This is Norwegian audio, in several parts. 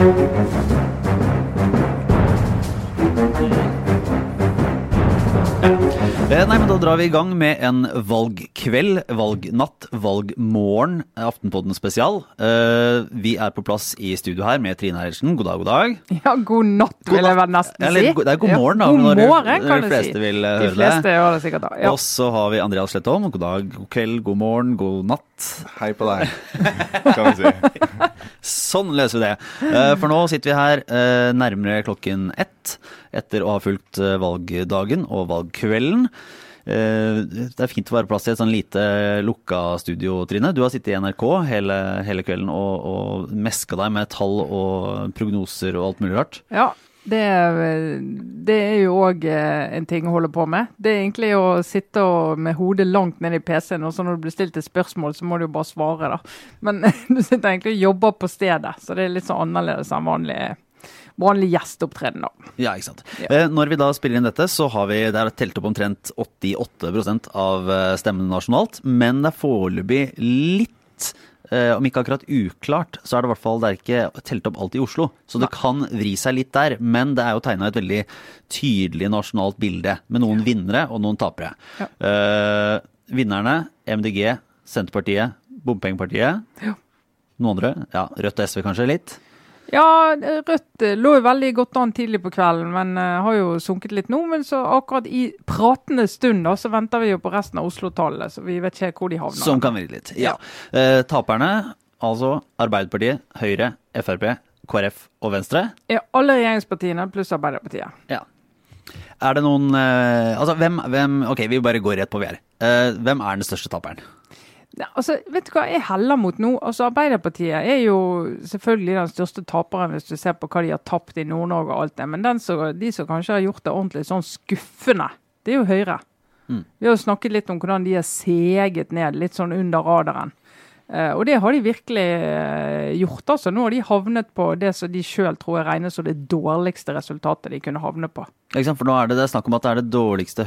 Thank you. Nei, men Da drar vi i gang med en valgkveld, valgnatt, valgmorgen, Aftenpodden spesial. Eh, Vi er på plass i studio her med Trine Eilertsen. God dag, god dag. Ja, god natt, God vil jeg vel nesten si. Eller, det er god morgen, da, God når de- morgen, kan de fleste si. vil, eh, De høre fleste det. gjør det sikkert da. Ja. Og så har vi Andreas Slettholm. God dag, god kveld, god morgen, god natt. Hei på deg, kan vi si. Sånn løser vi det. Eh, For nå sitter vi her eh, nærmere klokken ett etter å ha fulgt eh, valgdagen og valgkvelden. Eh, Det er fint å være plass til et sånn lite lukka studio, Trine. Du har sittet i NRK hele, hele kvelden og, og meska deg med tall og prognoser og alt mulig rart. Ja, det, det er jo òg en ting å holde på med. Det er egentlig å sitte med hodet langt ned i PC-en, og så når du blir stilt et spørsmål, så må du jo bare svare, da. Men du sitter egentlig og jobber på stedet, så det er litt sånn annerledes enn vanlig, vanlig gjesteopptreden, da. Ja, ikke sant. Ja. Eh, Når vi da spiller inn dette, så har vi det er telt opp omtrent 88 av eh, stemmene nasjonalt. Men det er foreløpig litt eh, om ikke akkurat uklart, så er det i hvert fall det er ikke telt opp alt i Oslo. Så det kan vri seg litt der. Men det er jo tegna et veldig tydelig nasjonalt bilde, med noen vinnere og noen tapere. Ja. Uh, vinnerne MDG, Senterpartiet, Bompengepartiet. Ja. Noen andre? Ja, Rødt og SV kanskje litt. Ja, Rødt eh, lå jo veldig godt an tidlig på kvelden, men uh, har jo sunket litt nå. Men så akkurat i pratende stund da, så venter vi jo på resten av Oslo-tallet, så vi vet ikke hvor de havner. Som kan virke litt. Ja. Eh, taperne, altså Arbeiderpartiet, Høyre, Frp, KrF og Venstre. Ja, alle regjeringspartiene pluss Arbeiderpartiet. Ja. Er det noen uh, Altså, hvem, hvem Ok, vi bare går rett på VR. Eh, hvem er den største taperen? Ja, altså, vet du hva jeg heller mot nå? Altså, Arbeiderpartiet er jo selvfølgelig den største taperen hvis du ser på hva de har tapt i Nord-Norge og alt det. Men den som, de som kanskje har gjort det ordentlig sånn skuffende, det er jo Høyre. Mm. Vi har jo snakket litt om hvordan de har seget ned, litt sånn under radaren. Uh, og det har de virkelig uh, gjort. altså. Nå har de havnet på det som de sjøl tror jeg regnes som det dårligste resultatet de kunne havne på. Ikke sant? For nå er det, det er snakk om at det er det dårligste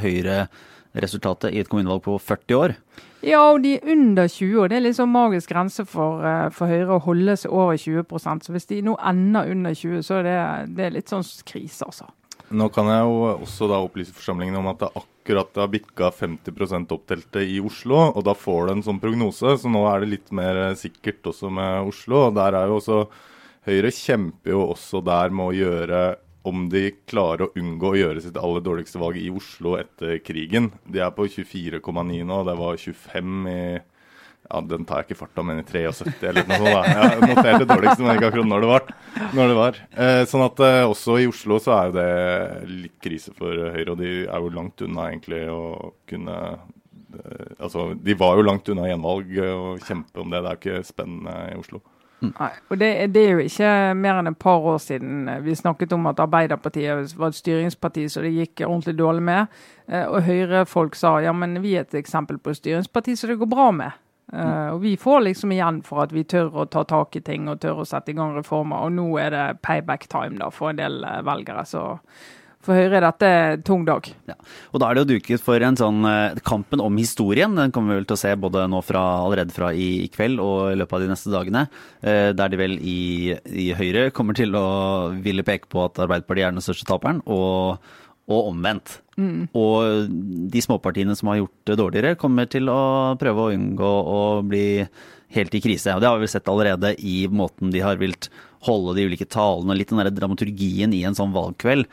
Høyre-resultatet i et kommunevalg på 40 år. Ja, og de er under 20, og det er sånn magisk grense for, eh, for Høyre å holde seg over 20% Så hvis de nå ender under 20, så er det, det er litt sånn krise, altså. Nå kan jeg jo også da opplyse forsamlingen om at det akkurat har bikka 50% opptelte i Oslo, og da får du en sånn prognose, så nå er det litt mer eh, sikkert også med Oslo. og der er jo også Høyre kjemper jo også der med å gjøre om de klarer å unngå å gjøre sitt aller dårligste valg i Oslo etter krigen. De er på 24,9 nå, det var 25 i ja, Den tar jeg ikke farta, men i 73 eller noe sånt. da. Jeg noterte dårligste, men ikke akkurat når det var. Når det var. Eh, sånn at eh, også i Oslo så er jo det litt krise for Høyre, og de er jo langt unna egentlig å kunne eh, Altså, de var jo langt unna gjenvalg og kjempe om det. Det er jo ikke spennende i Oslo. Nei, og det, det er jo ikke mer enn et par år siden eh, vi snakket om at Arbeiderpartiet var et styringsparti så det gikk ordentlig dårlig med. Eh, Og Høyre-folk sa ja, men vi er et eksempel på et styringsparti så det går bra med. Eh, og vi får liksom igjen for at vi tør å ta tak i ting og tør å sette i gang reformer. Og nå er det payback time da for en del velgere. Så for Høyre er dette tung dag. Ja. Og da er det jo duket for en sånn eh, Kampen om historien. Den kommer vi vel til å se både nå fra, allerede fra i, i kveld og i løpet av de neste dagene. Eh, der de vel i, i Høyre kommer til å ville peke på at Arbeiderpartiet er den største taperen, og, og omvendt. Og de småpartiene som har gjort det dårligere, kommer til å prøve å unngå å bli helt i krise. Og det har vi vel sett allerede i måten de har vilt holde de ulike talene, litt den der dramaturgien i en sånn valgkveld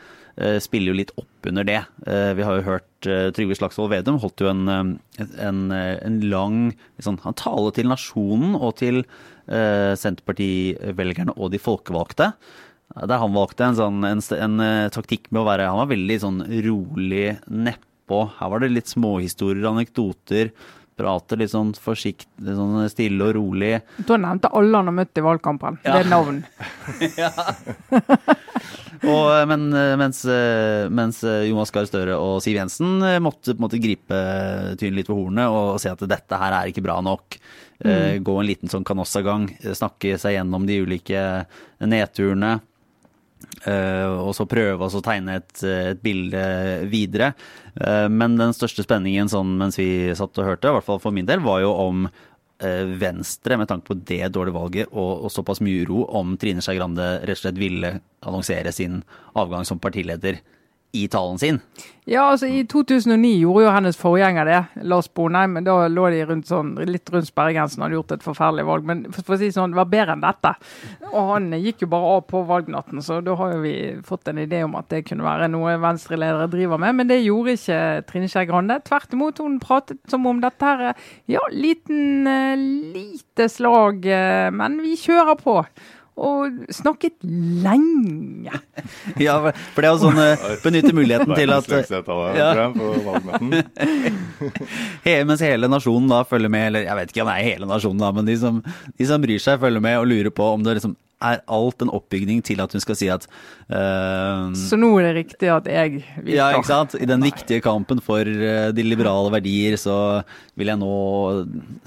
spiller jo litt opp under det. Eh, vi har jo hørt eh, Trygve Slagsvold Vedum holdt jo en, eh, en, eh, en lang sånn, han tale til nasjonen og til Senterparti-velgerne og de folkevalgte. Der han valgte en, sånn, en, en eh, taktikk med å være Han var veldig sånn rolig nedpå. Her var det litt småhistorier, anekdoter. Prater litt sånn forsiktig, sånn stille og rolig. Da nevnte alle han har møtt i valgkampen. Ja. Det er navn. Og, eh, men, eh, mens, eh, mens Jonas Gahr Støre og Siv Jensen måtte på en måte gripe tyren litt ved hornet og se at dette her er ikke bra nok. Mm. Gå en liten sånn kanossagang, snakke seg gjennom de ulike nedturene. Uh, og så prøve å tegne et, et bilde videre. Uh, men den største spenningen sånn mens vi satt og hørte, i hvert fall for min del, var jo om Venstre, med tanke på det dårlige valget og, og såpass mye uro, om Trine Skei Grande rett og slett ville annonsere sin avgang som partileder i talen sin. Ja, altså I 2009 gjorde jo hennes forgjenger det, Lars Bonheim. Da lå de rundt sånn, litt rundt sperregrensen og hadde gjort et forferdelig valg. Men for, å si sånn, det var bedre enn dette. Og han gikk jo bare av på valgnatten, så da har jo vi fått en idé om at det kunne være noe venstreledere driver med. Men det gjorde ikke Trine Skei Grande. Tvert imot, hun pratet som om dette her Ja, liten, uh, lite slag, uh, men vi kjører på og snakket lenge. ja, for det er jo sånn uh, Benytte muligheten til at ja. Mens hele nasjonen da følger med, eller jeg vet ikke om det er hele nasjonen, da, men de som, de som bryr seg, følger med og lurer på om det liksom er alt en oppbygning til at hun skal si at uh, Så nå er det riktig at jeg vil Ja, ikke sant. I den viktige kampen for uh, de liberale verdier, så vil jeg nå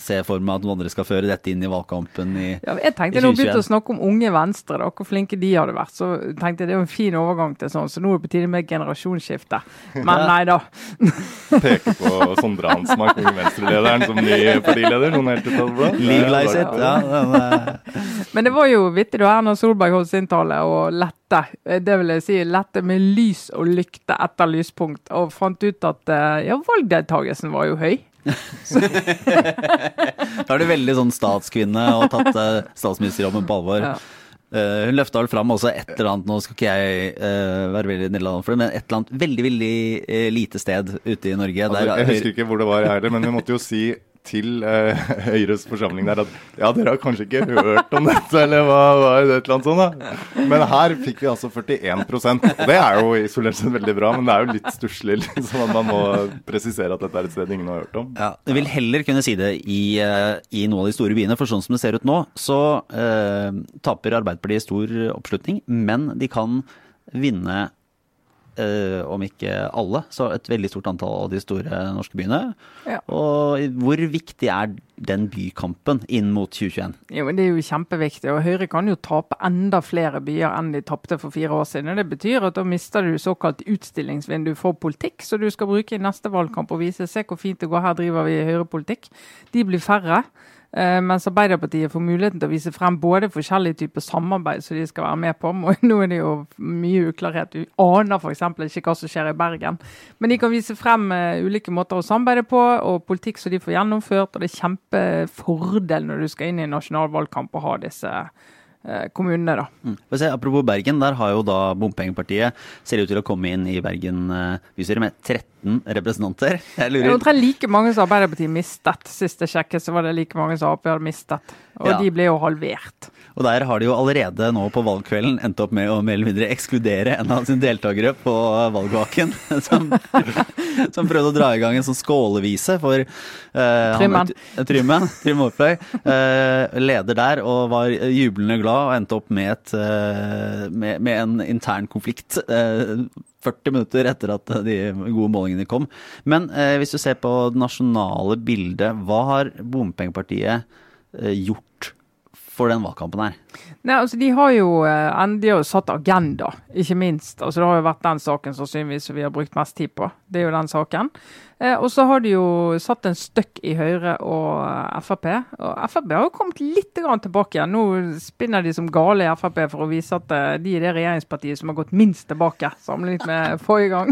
se for meg at noen andre skal føre dette inn i valgkampen i ja, Jeg tenkte nå begynte å snakke om Unge Venstre, da, hvor flinke de hadde vært. Så tenkte jeg det er en fin overgang til sånn, så nå er det på tide med generasjonsskifte. Men nei da. Peker på Sondre Hansmark, Unge Venstre-lederen, som ny partileder. Noen helt ut av det blå. Legalize it. Ja, Men det var jo vittig da Erna Solberg holdt sin tale og lette, eh, det vil jeg si, lette med lys og lykte etter lyspunkt, og fant ut at eh, ja, valgdeltakelsen var jo høy. da er du veldig sånn statskvinne og tatt uh, statsministerjobben på alvor. Ja. Uh, hun løfta vel fram også et eller annet, nå skal ikke jeg uh, være veldig nederlandsk for det, men et eller annet veldig veldig uh, lite sted ute i Norge. Altså, jeg husker ikke hvor det var heller, men vi måtte jo si til uh, Høyres forsamling der at ja, dere har kanskje ikke hørt om dette, eller hva var det et eller annet sånt da. Men her fikk vi altså 41 og Det er jo isolert sett veldig bra, men det er jo litt stusslig liksom, at man må presisere at dette er et sted ingen har hørt om. Ja, Jeg vil heller kunne si det i, uh, i noen av de store byene, for sånn som det ser ut nå, så uh, taper Arbeiderpartiet stor oppslutning, men de kan vinne eh, om ikke alle, så et veldig stort antall av de store norske byene. Ja. Og hvor viktig er den bykampen inn mot 2021? Jo, men Det er jo kjempeviktig. og Høyre kan jo tape enda flere byer enn de tapte for fire år siden. og Det betyr at da mister du såkalt utstillingsvindu for politikk, så du skal bruke i neste valgkamp og vise se hvor fint det går, her driver vi høyrepolitikk. De blir færre. Uh, mens Arbeiderpartiet får muligheten til å vise frem både forskjellige typer samarbeid som de skal være med på. Nå er det jo mye uklarhet. Du aner f.eks. ikke hva som skjer i Bergen. Men de kan vise frem uh, ulike måter å samarbeide på, og politikk som de får gjennomført. Og det er kjempefordel når du skal inn i en nasjonal valgkamp og ha disse Eh, kommunene. da. Mm. Se, apropos Bergen, der har jo da bompengepartiet ser ut til å komme inn i Bergen bystyre med 13 representanter. Jeg lurer. Det er like mange som Arbeiderpartiet mistet. Siste sjekket så var det like mange som Ap hadde mistet. Og ja. de ble jo halvert. Og der har de jo allerede nå på valgkvelden endt opp med å mer eller mindre ekskludere en av sine deltakere på valgvaken. Som, som, prøvde å dra i gang en sånn skålevise for uh, Trymmen. Trymmen, Trym Aarfløy. Uh, leder der og var jublende glad og endte opp med, et, uh, med, med en intern konflikt. 40 minutter etter at de gode målingene kom. Men eh, hvis du ser på det nasjonale bildet, hva har Bompengepartiet eh, gjort for den valgkampen her? Nei, altså De har jo eh, endelig satt agenda, ikke minst. Altså Det har jo vært den saken sannsynligvis vi har brukt mest tid på. Det er jo den saken. Eh, og så har de jo satt en støkk i Høyre og eh, Frp. Og Frp har jo kommet litt tilbake igjen. Nå spinner de som gale i Frp for å vise at eh, de er det regjeringspartiet som har gått minst tilbake, sammenlignet med forrige gang.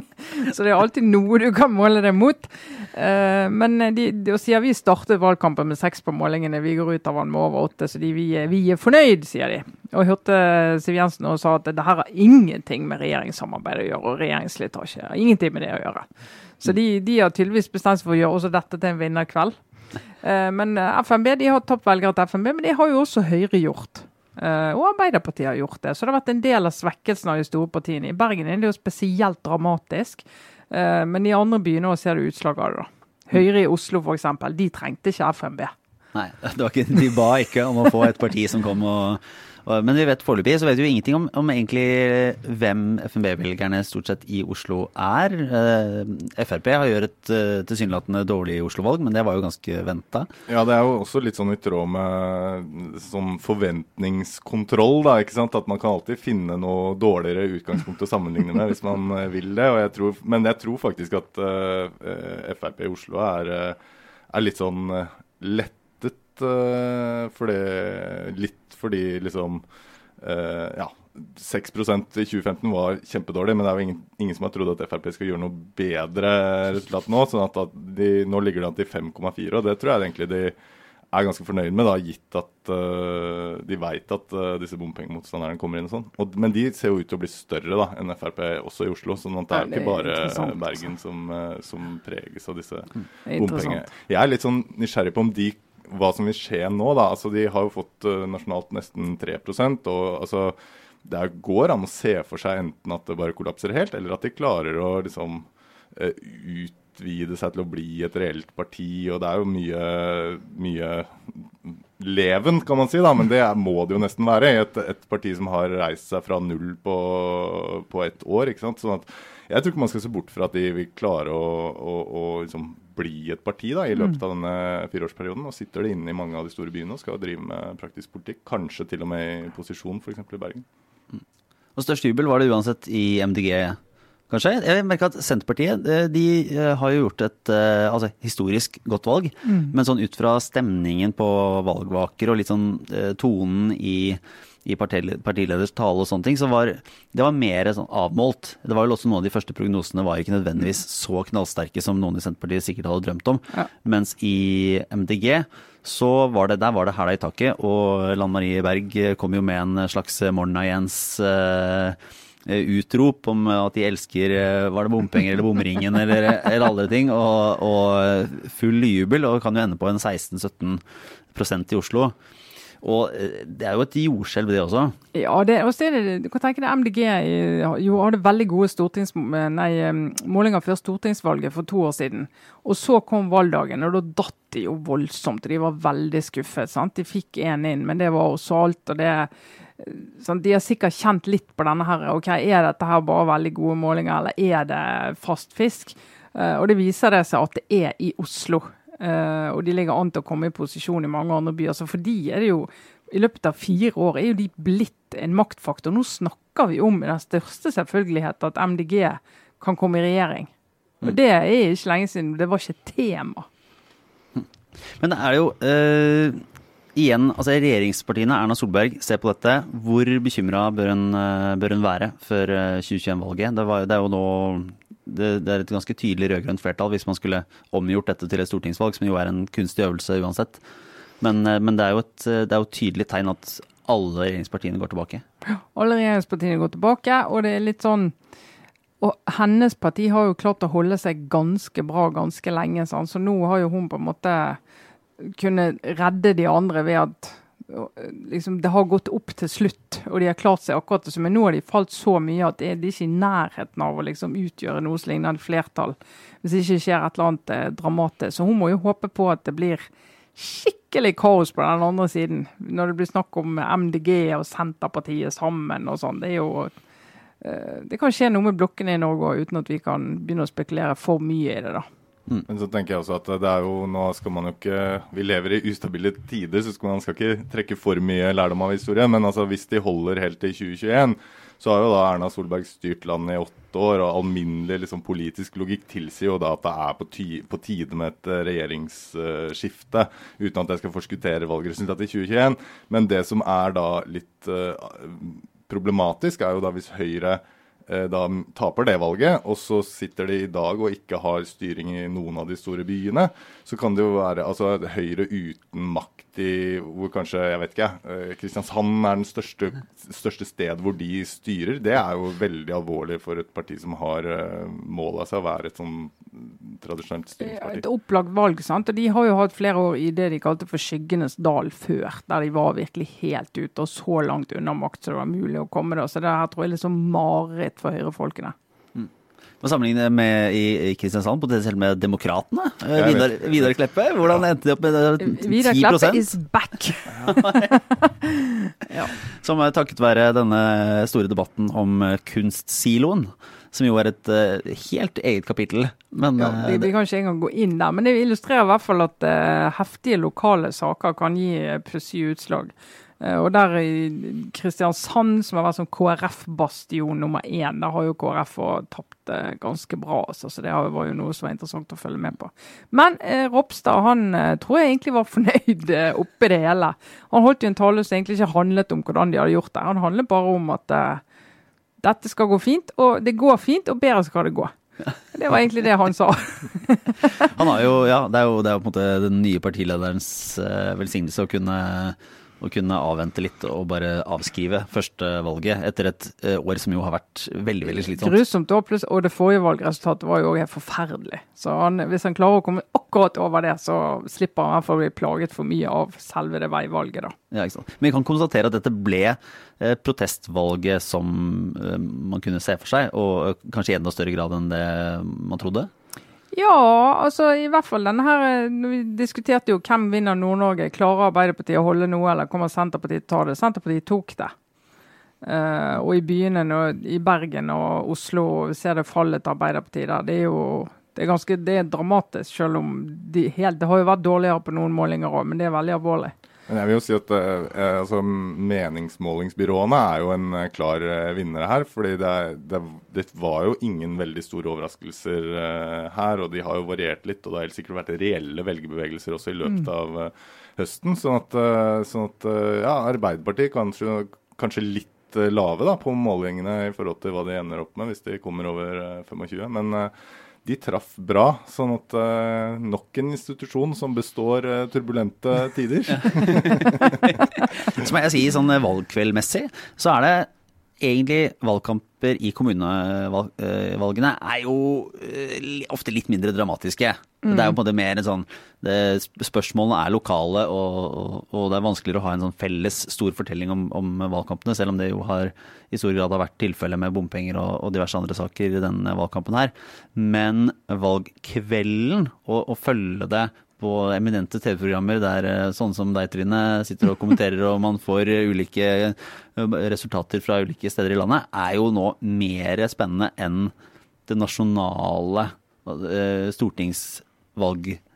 Så det er alltid noe du kan måle det mot. Eh, men de, de, siden vi startet valgkampen med seks på målingene, vi går ut av den med over åtte, så de, vi, vi, er fornøyd, sier de. Og hørte Siv Jensen og sa at det her har ingenting med regjeringssamarbeid å gjøre, og regjeringsslitasje. Ingenting med det å gjøre. Så de, de har tydeligvis bestemt seg for å gjøre også dette til en vinnerkveld. Uh, men eh, FNB de har tapt velgere til FNB, men det har jo også Høyre gjort. Uh, og Arbeiderpartiet har gjort det. Så det har vært en del av svekkelsen av de store partiene. I Bergen er det jo spesielt dramatisk, men i andre byer nå ser du utslag av det. da. Høyre i Oslo f.eks., de trengte ikke FNB. Nei, ikke, de ba ikke om å få et parti som kom og men vi vet foreløpig så vet vi jo ingenting om, om egentlig hvem FNB-velgerne stort sett i Oslo er. Eh, Frp har gjort et uh, tilsynelatende dårlig Oslo-valg, men det var jo ganske venta. Ja, det er jo også litt sånn i tråd med sånn forventningskontroll, da. ikke sant? At man kan alltid finne noe dårligere utgangspunkt å sammenligne med hvis man eh, vil det. Jeg tror, men jeg tror faktisk at uh, Frp i Oslo er, er litt sånn lettet uh, fordi, litt fordi liksom uh, Ja, 6% i 2015 var kjempedårlig, men det er jo ingen, ingen som har trodd at Frp skal gjøre noe bedre resultat nå. sånn at de, Nå ligger det an til 5,4, og det tror jeg egentlig de er ganske fornøyd med, da, gitt at uh, de veit at uh, disse bompengemotstanderne kommer inn og sånn. Men de ser jo ut til å bli større da, enn Frp også i Oslo. sånn at det er jo ikke bare Bergen som, uh, som, preges av disse mm. bompengene. Jeg er litt sånn nysgjerrig på om de hva som vil skje nå. da, altså De har jo fått nasjonalt nesten 3% og altså det går an å se for seg enten at det bare kollapser helt, eller at de klarer å liksom ut utvide seg til å bli et reelt parti. Og det er jo mye, mye leven, kan man si, da, men det må det jo nesten være et, et, parti som har reist seg fra null på, på ett år. ikke sant? Sånn at jeg tror ikke man skal se bort fra at de vil klare å, å, å liksom bli et parti da, i løpet av denne fireårsperioden. Og sitter det inne i mange av de store byene og skal drive med praktisk politikk. Kanskje til og med i posisjon, f.eks. i Bergen. Og Størst jubel var det uansett i MDG kanskje. Jeg merker at Senterpartiet eh, de eh, har jo gjort et eh, altså, historisk godt valg. Mm. Men sånn ut fra stemningen på valgvaker og litt sånn tonen i, i partileders tale og sånne ting, så var det var mer sånn avmålt. Det var jo også Noen av de første prognosene var ikke nødvendigvis så knallsterke som noen i Senterpartiet sikkert hadde drømt om. Ja. Mens i MDG så var det, der var det hæla i taket, og Lan Marie Berg kom jo med en slags Morna Jens Eh, utrop om at de elsker eh, Var det bompenger eller bomringen eller, eller alle ting. Og, og full jubel, og kan jo ende på en 16-17% i Oslo. Og eh, det er jo et jordskjelv, det også. Ja, det, og så er det, du kan tenke deg MDG jo hadde veldig gode nei, målinger før stortingsvalget for to år siden. Og så kom valgdagen, og da datt de jo voldsomt. De var veldig skuffet. sant? De fikk én inn, men det var også alt. og det sånn, De har sikkert kjent litt på denne her. ok, Er dette her bare veldig gode målinger, eller er det fast fisk? Uh, og det viser det seg at det er i Oslo. Uh, og de ligger an til å komme i posisjon i mange andre byer. Så for de er det jo i løpet av fire år er jo de blitt en maktfaktor. Nå snakker vi om i den største selvfølgelighet at MDG kan komme i regjering. Og mm. Det er ikke lenge siden. Det var ikke et tema. Men det er jo øh, igjen, altså regjeringspartiene, Erna Solberg, ser på dette. Hvor bekymra bør, eh, bør, hun være før 2021-valget? Eh, det, det, er jo nå det, det, er et ganske tydelig rød-grønt flertall hvis man skulle omgjort dette til et stortingsvalg, som jo er en kunstig øvelse uansett. Men, eh, men det er jo et det er jo tydelig tegn at alle regjeringspartiene går tilbake. Alle regjeringspartiene går tilbake, og det er litt sånn og hennes parti har jo klart å holde seg ganske bra ganske lenge, sånn. så nå har jo hun på en måte kunnet redde de andre ved at liksom, det har gått opp til slutt, og de har klart seg akkurat det. Men nå har de falt så mye at de er ikke i nærheten av å liksom utgjøre noe som lignende flertall. Hvis det ikke skjer et eller annet eh, dramatisk. Så hun må jo håpe på at det blir skikkelig kaos på den andre siden. Når det blir snakk om MDG og Senterpartiet sammen og sånn. Det er jo eh, Det kan skje noe med blokkene i Norge uten at vi kan begynne å spekulere for mye i det, da. Mm. Men så tenker jeg også at det er jo, nå skal man jo ikke Vi lever i ustabile tider, så skal man skal ikke trekke for mye lærdom av historien. Men altså, hvis de holder helt til 2021, så har jo da Erna Solberg styrt landet i åtte år. Og alminnelig liksom, politisk logikk tilsier jo da at det er på, på tide med et uh, regjeringsskifte. Uh, uten at jeg skal forskuttere valgresultatet i 2021. Men det som er da litt uh, problematisk, er jo da hvis Høyre Eh, da taper det valget, og så sitter de i dag og ikke har styring i noen av de store byene, så kan det jo være altså, Høyre uten makt i hvor kanskje, jeg vet ikke, eh, Kristiansand er den største, største sted hvor de styrer. Det er jo veldig alvorlig for et parti som har uh, mål av seg å være et sånn tradisjonelt styringsparti. Et opplagt valg, sant. Og de har jo hatt flere år i det de kalte for skyggenes dal før, der de var virkelig helt ute og så langt unna makt så det var mulig å komme. da. Så det her tror jeg er liksom mareritt for høyrefolkene. Må sammenligne med i, Kristiansand, potensielt med Demokratene. Eh, Vidar, Vidar, Kleppe, hvordan endte de opp med 10 eh, Vidar Kleppe is back! ja. Som er takket være denne store debatten om kunstsiloen som jo er et uh, helt eget kapittel. Men, ja, vi, vi, kan ikke engang gå inn der, men det illustrerer i hvert fall at uh, heftige lokale saker kan gi pussige utslag. Eh, og der i Kristiansand, som har vært sånn KrF-bastion nummer én, der har jo KrF tapt eh, ganske bra. Altså, så det var jo noe som var interessant å følge med på. Men eh, Ropstad han eh, tror jeg egentlig var fornøyd eh, oppi det hele. Han holdt jo en tale som egentlig ikke handlet om hvordan de hadde gjort det. Han handlet bare om at eh, dette skal gå fint, og det går fint, og bedre skal det gå. Det var egentlig det han sa. han har jo, ja, det er jo, det er jo på en måte den nye partilederens velsignelse å kunne å kunne avvente litt og bare avskrive førstevalget etter et eh, år som jo har vært veldig veldig slitsomt. Grusomt da, og det forrige valgresultatet var jo helt forferdelig. Så han, hvis han klarer å komme akkurat over det, så slipper han i hvert fall bli plaget for mye av selve det veivalget, da. Ja, ikke sant. Men vi kan konstatere at dette ble eh, protestvalget som eh, man kunne se for seg, og kanskje i enda større grad enn det man trodde? Ja, altså i hvert fall denne her eh, Vi diskuterte jo hvem vinner Nord-Norge. Klarer Arbeiderpartiet å holde noe, eller kommer Senterpartiet til å ta det? Senterpartiet tok det. Uh, og i byene nå, i Bergen og Oslo ser det fallet til Arbeiderpartiet der. Det er jo det er ganske det er dramatisk, selv om de helt, det har jo vært dårligere på noen målinger òg, men det er veldig alvorlig. Men jeg vil jo si at eh, eh, altså, Meningsmålingsbyråene er jo en eh, klar vinner her. fordi det, det, det, var jo ingen veldig store overraskelser her. Og de har jo variert litt. Og det har helt sikkert vært reelle velgerbevegelser også i løpet mm. av høsten. Sånn at, sånn at ja, Arbeiderpartiet kanskje, kanskje litt lave da, på målingene i forhold til hva de ender opp med hvis de kommer over 25. Men de traff bra. Sånn at uh, nok en institusjon som består uh, turbulente tider. så må jeg si sånn valgkveldmessig, så er det egentlig valgkamper i kommunevalgene er jo eh, ofte litt mindre dramatiske. Mm. Det er jo på en måte mer en sånn det, Spørsmålene er lokale, og, og, det er vanskeligere å ha en sånn felles stor fortelling om, om, valgkampene, selv om det jo har i stor grad har vært tilfellet med bompenger og, og, diverse andre saker i denne valgkampen her. Men valgkvelden, å følge det på eminente TV-programmer der eh, sånne som deg, Trine, sitter og kommenterer og man får ulike eh, resultater fra ulike steder i landet, er jo nå mer spennende enn det nasjonale eh, stortingsvalget Eh,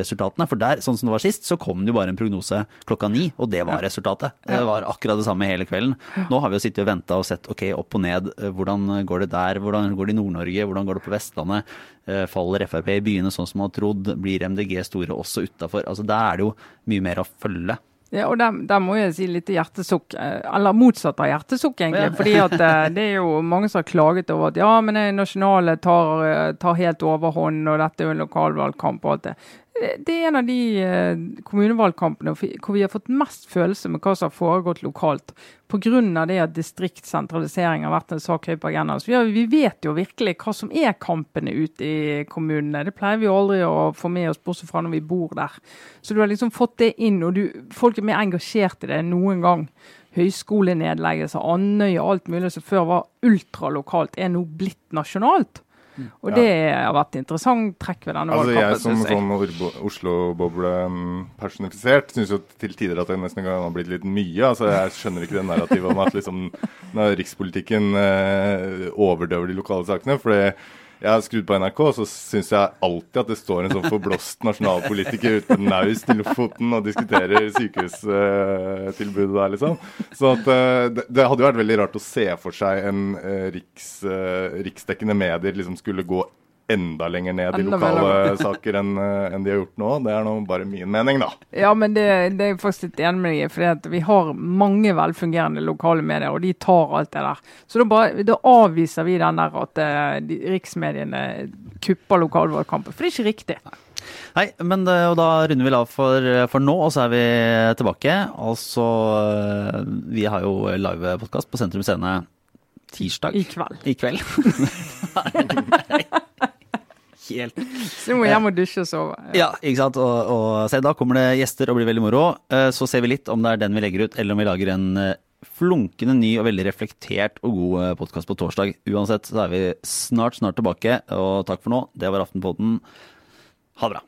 resultatene. For der, sånn som det var sist, så kom det jo bare en prognose klokka ni, og det var resultatet. Det var akkurat det samme hele kvelden. Nå har vi jo sittet og venta og sett ok, opp og ned. Eh, hvordan går det der? Hvordan går det i Nord-Norge? Hvordan går det på Vestlandet? Eh, faller Frp i byene sånn som man har trodd? Blir MDG store også utafor? Altså, der er det jo mye mer å følge. Ja, og der, der, må jeg si litt hjertesukk, eller motsatt av hjertesukk, egentlig. Ja. fordi at det er jo mange som har klaget over at ja, men det nasjonale tar, tar helt overhånd, og dette er jo en lokalvalgkamp og alt det. Det er en av de eh, kommunevalgkampene hvor vi har fått mest følelse med hva som har foregått lokalt. Pga. det at distriktssentralisering har vært en sak høyt på agendaen. Så vi, vet jo virkelig hva som er kampene ute i kommunene. Det pleier vi aldri å få med oss, bortsett fra når vi bor der. Så du har liksom fått det inn, og du, folk er mer engasjert i det enn noen gang. Høyskolenedleggelser, Andøya, alt mulig som før var ultralokalt, er nå blitt nasjonalt. Og ja. det har vært interessant trekk ved denne altså, Jeg som sånn Oslo-boble um, personifisert syns jo til tider at det nesten har blitt litt mye. altså Jeg skjønner ikke det narrativet om at liksom, rikspolitikken eh, overdøver de lokale sakene. for det jeg har skrudd på NRK, så syns jeg alltid at det står en sånn forblåst nasjonalpolitiker ute på naust i Lofoten og diskuterer sykehustilbudet der, liksom. Så at, uh, det, det, hadde jo vært veldig rart å se for seg en uh, riks, uh, riksdekkende medier liksom skulle gå enda lenger ned i lokale saker enn en de har gjort nå. Det er nå bare min mening, da. Ja, men det, det er jeg faktisk litt enig med deg i. For vi har mange velfungerende lokale medier, og de tar alt det der. Så da, bare, da avviser vi den der at uh, de, riksmediene kupper lokalvalgkampen. For det er ikke riktig. Nei, men og da runder vi av for, for, nå, og så er vi tilbake. Altså, vi har jo livepodkast på Sentrum Scene tirsdag. I kveld. I kveld. helt Så du må hjem og dusje og sove. Ja, ikke sant. Og, og se, da kommer det gjester og blir veldig moro. Eh, så ser vi litt om det er den vi legger ut, eller om vi lager en eh, flunkende ny og veldig reflektert og god eh, podkast på torsdag. Uansett så er vi snart, snart tilbake. Og takk for nå. Det var Aftenpodden. Ha det bra.